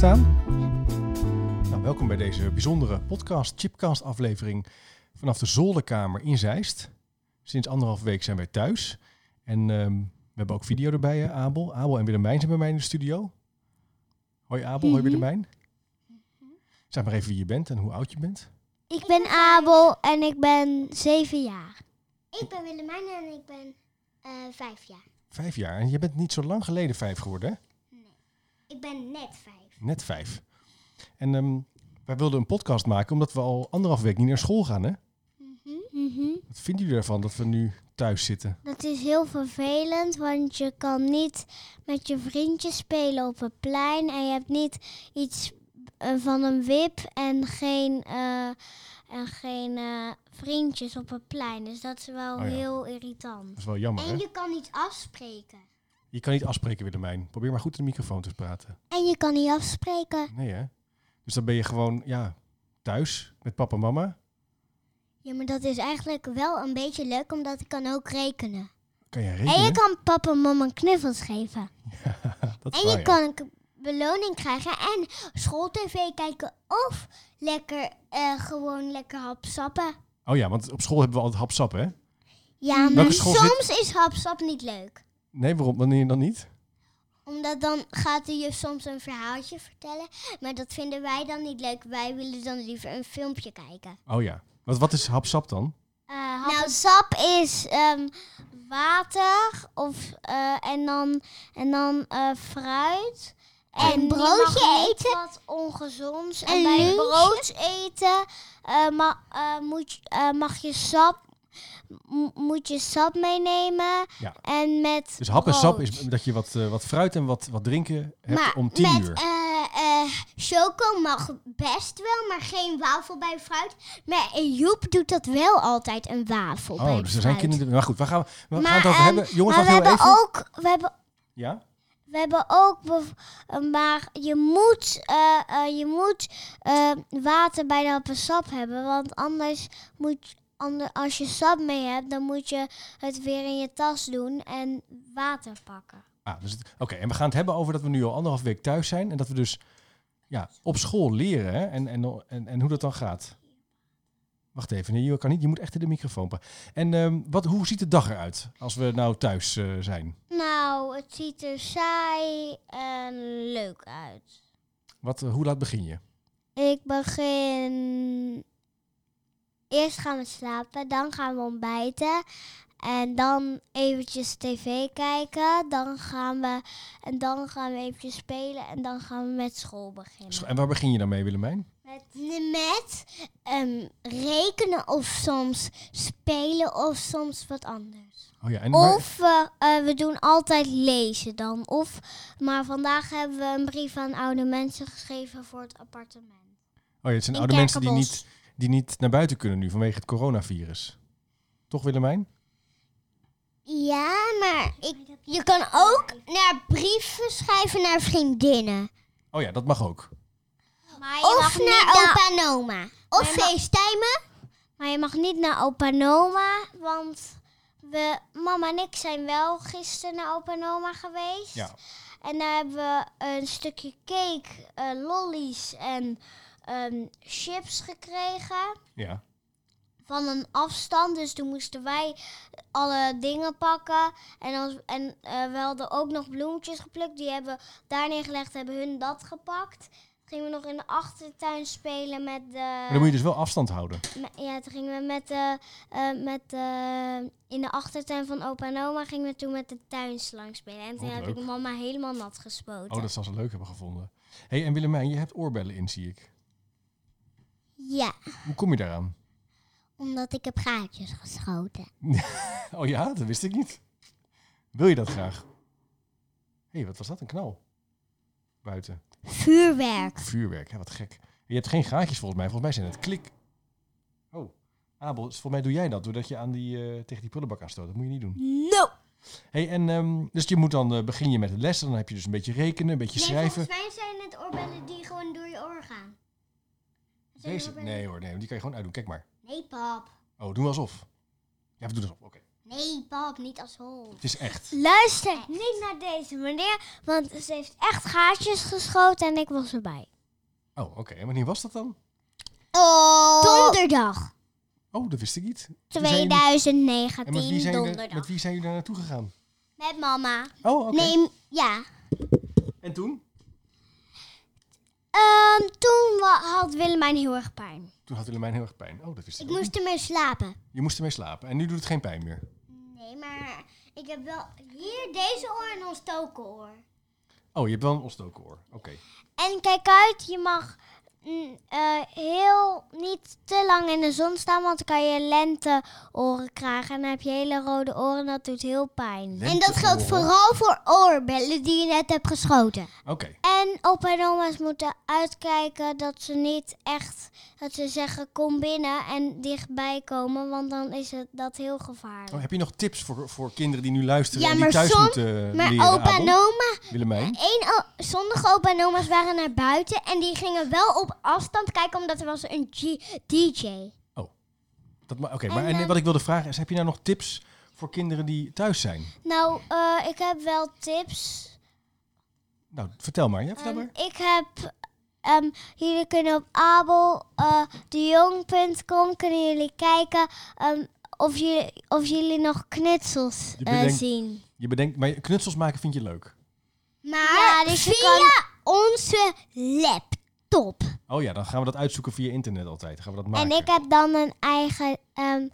staan? Nou, welkom bij deze bijzondere podcast, Chipcast aflevering vanaf de zolderkamer in Zeist. Sinds anderhalf week zijn wij thuis. En ehm, we hebben ook video erbij, hè, Abel. Abel en Willemijn zijn bij mij in de studio. Hoi Abel, hoi Mhm. Willemijn. Zeg maar even wie je bent en hoe oud je bent. Ik ben Abel en ik ben zeven jaar. Ik ben Willemijn en ik ben eh, vijf jaar. Vijf jaar. En je bent niet zo lang geleden vijf geworden, hè? Ik ben net vijf. Net vijf. En ehm, wij wilden een podcast maken omdat we al anderhalf week niet naar school gaan, hè? Wat vinden jullie ervan dat we nu thuis zitten? Dat is heel vervelend, want je kan niet met je vriendjes spelen op het plein. En je hebt niet iets eh, van een wip en geen, eh, en geen eh, vriendjes op het plein. Dus dat is wel Oh ja. heel irritant. Dat is wel jammer, hè? En je kan niet afspreken. Je kan niet afspreken, Willemijn. Probeer maar goed in de microfoon te praten. En je kan niet afspreken. Nee, hè? Dus dan ben je gewoon, ja, thuis met papa en mama. Ja, maar dat is eigenlijk wel een beetje leuk, omdat ik kan ook rekenen. Kan je En rekenen? je kan papa en mama knuffels geven. dat is En waar, je ja. kan een beloning krijgen en schooltv kijken of lekker eh, gewoon lekker hapsappen. Oh ja, want op school hebben we altijd hapsap, hè? Ja, maar soms is hapsap niet leuk. Nee, waarom? Wanneer dan niet? Omdat dan gaat de juf soms een verhaaltje vertellen. Maar dat vinden wij dan niet leuk. Wij willen dan liever een filmpje kijken. Oh ja. Wat, wat is hapsap dan? nou, sap is ehm, water of, eh, en dan, en dan eh, fruit. En je broodje mag niet eten. Wat ongezonds. En, En bij lunch? brood eten eh, ma- eh, moet, je- eh, mag je sap, moet je sap meenemen. Ja. En met Dus hap en sap is dat je wat, eh, wat fruit en wat, wat drinken hebt Maar om tien met uur. eh, eh, choco mag best wel, maar geen wafel bij fruit. Maar Joep doet dat wel altijd, een wafel bij Oh, dus er zijn kinderen... Maar goed, waar gaan we, gaan het over ehm, hebben. Jongens, maar we hebben even. ook... We hebben Ja? We hebben ook, maar je moet, je moet water bij de happensap hebben, want anders moet, ander, als je sap mee hebt, dan moet je het weer in je tas doen en water pakken. Ah, dus Oké, en we gaan het hebben over dat we nu al anderhalf week thuis zijn. En dat we dus ja, op school leren hè? En, en, en, en hoe dat dan gaat. Wacht even, nee, je kan niet. Je moet echt in de microfoon praten. En ehm, wat, hoe ziet de dag eruit als we nou thuis eh, zijn? Nou, het ziet er saai en leuk uit. Wat, eh, hoe laat begin je? Ik begin. Eerst gaan we slapen, dan gaan we ontbijten. En dan eventjes tv kijken. Dan gaan we, en dan gaan we eventjes spelen. En dan gaan we met school beginnen. En waar begin je dan mee, Willemijn? Met, met ehm, rekenen of soms spelen of soms wat anders. Oh ja, en Of we, eh, we doen altijd lezen dan. Of, maar vandaag hebben we een brief aan oude mensen geschreven voor het appartement. oh ja, het zijn in oude mensen die niet, die niet naar buiten kunnen nu vanwege het coronavirus. Toch, Willemijn? Ja, maar ik, je kan ook naar brieven schrijven naar vriendinnen. Oh ja, dat mag ook. Maar Of naar opa en oma. Of Maar je mag-. Maar je mag niet naar opa en oma, want we, mama en ik zijn wel gisteren naar opa en oma geweest. Ja. En daar hebben we een stukje cake, eh, lollies en ehm, chips gekregen. Ja. Van een afstand, dus toen moesten wij alle dingen pakken. En, als, en eh, we hadden ook nog bloemetjes geplukt. Die hebben daar neergelegd, hebben hun dat gepakt. Gingen we nog in de achtertuin spelen met de... Maar dan moet je dus wel afstand houden. Ja, toen gingen we met de, eh, met de, in de achtertuin van opa en oma gingen we toen met de tuinslang spelen. En toen heb leuk. ik mama helemaal nat gespoten. Oh, dat zal ze leuk hebben gevonden. hey, en Willemijn, je hebt oorbellen in, zie ik. Ja, Hoe kom je daaraan? omdat ik heb gaatjes geschoten. Oh ja, dat wist ik niet. Wil je dat graag? Hé, hey, wat was dat? Een knal. Buiten. Vuurwerk. Vuurwerk, hè, wat gek. Je hebt geen gaatjes volgens mij. Volgens mij zijn het klik. Oh, Abel, volgens mij doe jij dat doordat je aan die, eh, tegen die prullenbak aanstoot. Dat moet je niet doen. No. Hey, en, ehm, dus je moet dan, eh, begin je met het lessen. Dan heb je dus een beetje rekenen, een beetje schrijven. volgens mij zijn het oorbellen die gewoon door je oor gaan. Deze? Nee hoor, nee, die kan je gewoon uitdoen. Kijk maar. Nee, pap. Oh, doen we alsof. Ja, we doen alsof. Oké. Nee, pap, niet als hond. Het is echt. Luister niet naar deze meneer, want ze heeft echt gaatjes geschoten en ik was erbij. Oh, oké. En wanneer was dat dan? Oh. Donderdag. Oh, dat wist ik niet. Toen zijn jullie- En met wie 2019, zijn, jullie, donderdag. met wie zijn jullie daar naartoe gegaan? Met mama. Oh, oké. Nee, ja. En toen? Ehm, toen had Willemijn heel erg pijn. Toen had Willemijn heel erg pijn. Oh, dat wist ik, Ik moest ermee slapen. Je moest ermee slapen. En nu doet het geen pijn meer. Nee, maar ik heb wel hier deze oor en ontstoken oor. Oh, je hebt wel een ontstoken oor. Oké. En kijk uit, je mag mm, eh, heel niet te lang in de zon staan, want dan kan je lenteoren krijgen. En dan heb je hele rode oren en dat doet heel pijn. En dat geldt vooral voor oorbellen die je net hebt geschoten. Oké. En opa en oma's moeten uitkijken dat ze niet echt, dat ze zeggen kom binnen en dichtbij komen, want dan is het dat heel gevaarlijk. Oh, heb je nog tips voor, voor kinderen die nu luisteren Ja, en die thuis som- moeten Maar leren, opa en oma, Willemijn? zondag opa en oma's waren naar buiten en die gingen wel op afstand kijken omdat er was een G- DJ. Dat ma- Oké, maar en, ehm, wat ik wilde vragen is, heb je nou nog tips voor kinderen die thuis zijn? Nou, eh, ik heb wel tips. Nou, vertel maar. Ja, vertel Ehm, maar. ik heb. ehm, jullie kunnen op abeldejong.com kunnen jullie kijken ehm, of, jullie, of jullie nog knutsels Je eh, zien. Je bedenkt, maar knutsels maken vind je leuk. Maar Ja, dus je via onze laptop. Oh ja, dan gaan we dat uitzoeken via internet altijd. Dan gaan we dat maken. En ik heb dan een eigen ehm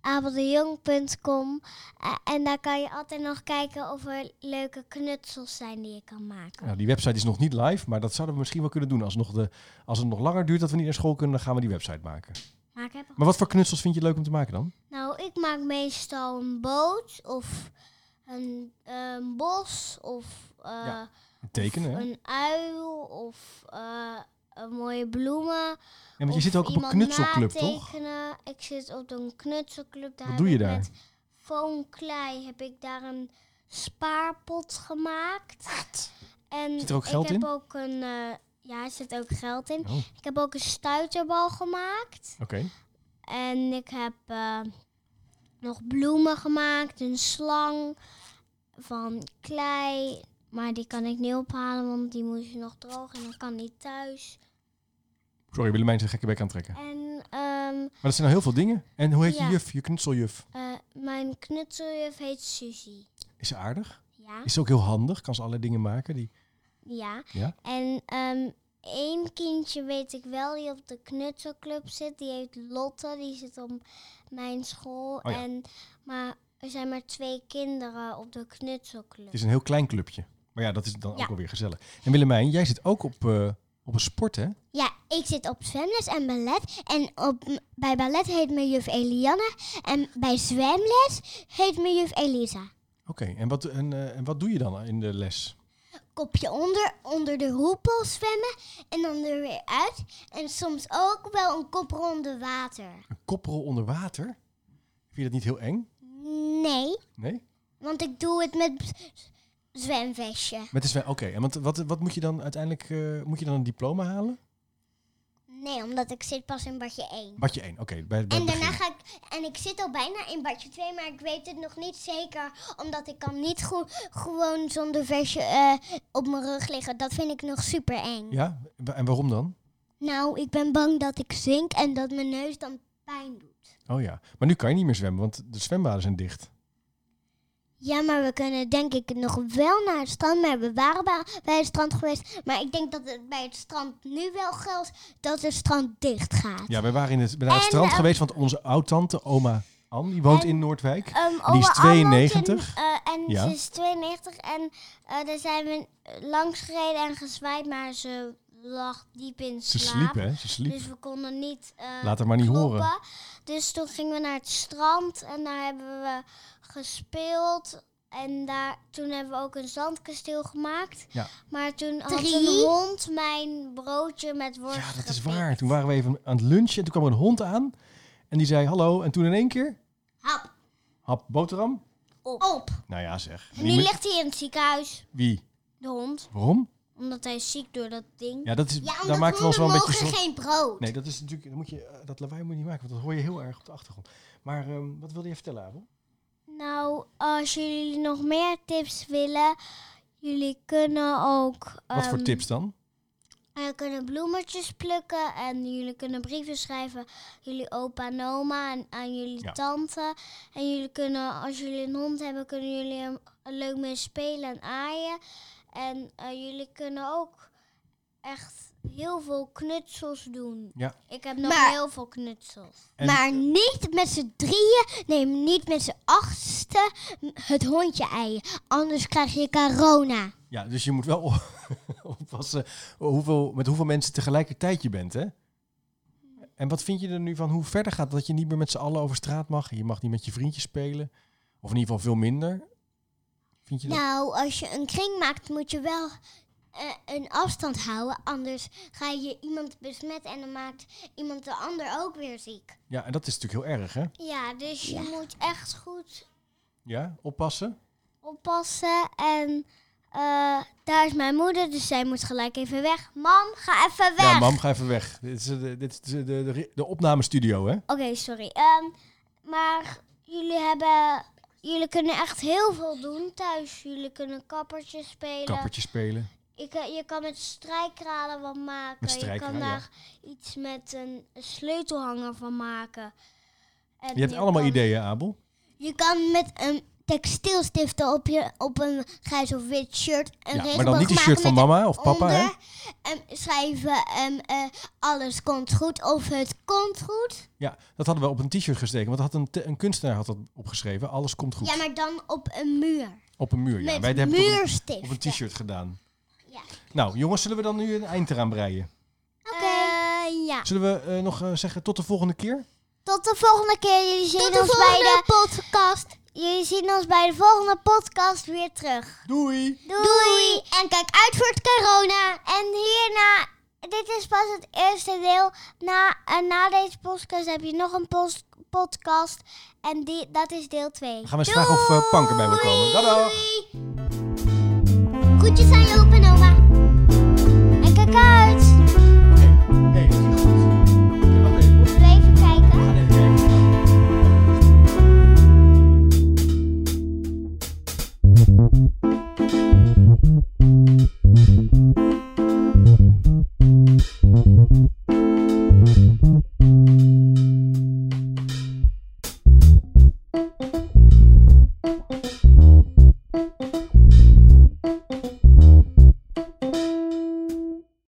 abeldejong.com. eh, en daar kan je altijd nog kijken of er leuke knutsels zijn die je kan maken. Nou, die website is nog niet live, maar dat zouden we misschien wel kunnen doen. Als, nog de, als het nog langer duurt dat we niet naar school kunnen, dan gaan we die website maken. Maar ik heb Maar wat voor knutsels vind je leuk om te maken dan? Nou, ik maak meestal een boot of een, een bos of eh, Ja, Tekenen, of hè? een uil of eh, een mooie bloemen. Ja, want je zit ook op een knutselclub, toch? Ik zit op een knutselclub. Daar Wat heb doe je daar? Met foamklei heb ik daar een spaarpot gemaakt. En Zit er ook geld ik heb in? ook een... eh, ja, er zit ook geld in. Oh, Ik heb ook een stuiterbal gemaakt. oké. En ik heb eh, nog bloemen gemaakt, een slang van klei. Maar die kan ik niet ophalen, want die moest nog droog en dan kan niet thuis. Sorry, Willemijn zijn gekke bek aan het trekken. En ehm, Maar dat zijn nou heel veel dingen. En hoe heet Ja. je juf, je knutseljuf? eh, mijn knutseljuf heet Suzy. Is ze aardig? Ja? Is ze ook heel handig? Kan ze allerlei dingen maken? Die... Ja. Ja? En ehm één kindje weet ik wel die op de knutselclub zit. Die heet Lotte, die zit op mijn school. Oh ja. en, maar er zijn maar twee kinderen op de knutselclub. Het is een heel klein clubje. Maar ja, dat is dan ook wel weer gezellig. En Willemijn, jij zit ook op, eh, op een sport, hè? Ja, ik zit op zwemles en ballet. En op, bij ballet heet mijn juf Eliane. En bij zwemles heet mijn juf Elisa. Oké, en, wat, en, eh, en wat doe je dan in de les? Kopje onder, onder de roepel zwemmen. En dan er weer uit. En soms ook wel een kop onder water. Een koprol onder water? Vind je dat niet heel eng? Nee, Nee? want ik doe het met zwemvestje. Met de zwem- Oké, en wat, wat, wat moet je dan uiteindelijk... eh, moet je dan een diploma halen? Nee, omdat ik zit pas in badje 1. Badje 1, oké. bij, bij En daarna ga ik, en ik zit al bijna in badje 2, maar ik weet het nog niet zeker. Omdat ik kan niet go- gewoon zonder versje eh, op mijn rug liggen. Dat vind ik nog super eng. Ja? En waarom dan? Nou, ik ben bang dat ik zink en dat mijn neus dan pijn doet. Oh ja. Maar nu kan je niet meer zwemmen, want de zwembaden zijn dicht. Ja, maar we kunnen denk ik nog wel naar het strand. Maar we waren bij, het strand geweest. Maar ik denk dat het bij het strand nu wel geldt dat het strand dicht gaat. Ja, wij waren in het, naar het En, strand eh, geweest, want onze oud-tante, oma Ann, die woont En- in Noordwijk. Ehm, Die is oma Anne woont 92. in, eh, en Ja. ze is 92 en eh, daar zijn we langs gereden en gezwaaid, maar ze lag diep in Ze slaap. sliep, hè? Ze sliep. Dus we konden niet Laat haar maar niet kloppen. horen. Dus toen gingen we naar het strand en daar hebben we gespeeld. En daar, toen hebben we ook een zandkasteel gemaakt. Ja. Maar toen had Drie? een hond mijn broodje met worst Ja, dat is waar. Toen waren we even aan het lunchen en toen kwam er een hond aan. En die zei hallo. En toen in één keer, Hap, hap, boterham. op. Nou ja, zeg. En Die nu ligt hij in het ziekenhuis, Wie? de hond. Waarom? Omdat hij is ziek door dat ding. Ja, dat is, Ja, daar omdat maakt we ons wel een beetje mogen zo... geen brood. Nee, dat is natuurlijk... Dat, moet je, dat lawaai moet je niet maken, want dat hoor je heel erg op de achtergrond. Maar ehm, wat wilde je vertellen, Abel? Nou, als jullie nog meer tips willen, jullie kunnen ook... Wat voor ehm, tips dan? Jullie kunnen bloemetjes plukken en jullie kunnen brieven schrijven. Jullie opa en oma en aan jullie Ja. tante. En jullie kunnen, als jullie een hond hebben, kunnen jullie hem leuk mee spelen en aaien. En eh, jullie kunnen ook echt heel veel knutsels doen. Ja. Ik heb nog Maar- heel veel knutsels. En- Maar niet met z'n drieën, nee, niet met z'n achtste het hondje eien. Anders krijg je corona. Ja, dus je moet wel op- oppassen hoeveel, met hoeveel mensen tegelijkertijd je bent, hè? En wat vind je er nu van hoe verder gaat dat je niet meer met z'n allen over straat mag? Je mag niet met je vriendjes spelen. Of in ieder geval veel minder. Vind je dat? Nou, als je een kring maakt, moet je wel eh, een afstand houden. Anders ga je iemand besmetten en dan maakt iemand de ander ook weer ziek. Ja, en dat is natuurlijk heel erg, hè? Ja, dus je Ja. moet echt goed Ja, oppassen. oppassen. En eh, daar is mijn moeder, dus zij moet gelijk even weg. Mam, ga even weg. Ja, mam, ga even weg. Dit is, de, dit is de, de, opnamestudio, hè? Oké, sorry. Ehm, maar jullie hebben... Jullie kunnen echt heel veel doen thuis. Jullie kunnen kappertjes spelen. Kappertje spelen. Je, kan, je kan met strijkkralen wat maken. Je kan ja. daar iets met een sleutelhanger van maken. En Je hebt allemaal kan- ideeën, Abel. Je kan met een textielstiften op, je, op een grijs of wit shirt een Ja, maar dan niet de shirt van mama of papa, hè? onder, En schrijven ehm, eh, alles komt goed of het komt goed. Ja, dat hadden we op een t-shirt gesteken. Want had een, een kunstenaar had dat opgeschreven. Alles komt goed. Ja, maar dan op een muur. Op een muur, ja. met Wij hebben het op een, muurstiften. op een t-shirt gedaan. Ja. Nou, jongens, zullen we dan nu een eind eraan breien? Oké. Eh, ja. Zullen we eh, nog eh, zeggen tot de volgende keer? Tot de volgende keer. Jullie zien, Tot de ons, bij volgende de, podcast. jullie zien ons bij de volgende podcast weer terug. Doei! Doei. En kijk uit voor het corona. En hierna, dit is pas het eerste deel. Na, en na deze podcast heb je nog een podcast. En die, dat is deel 2. Dan gaan we eens vragen of eh Pank erbij wil komen. Dag, dag! Groetjes aan je opa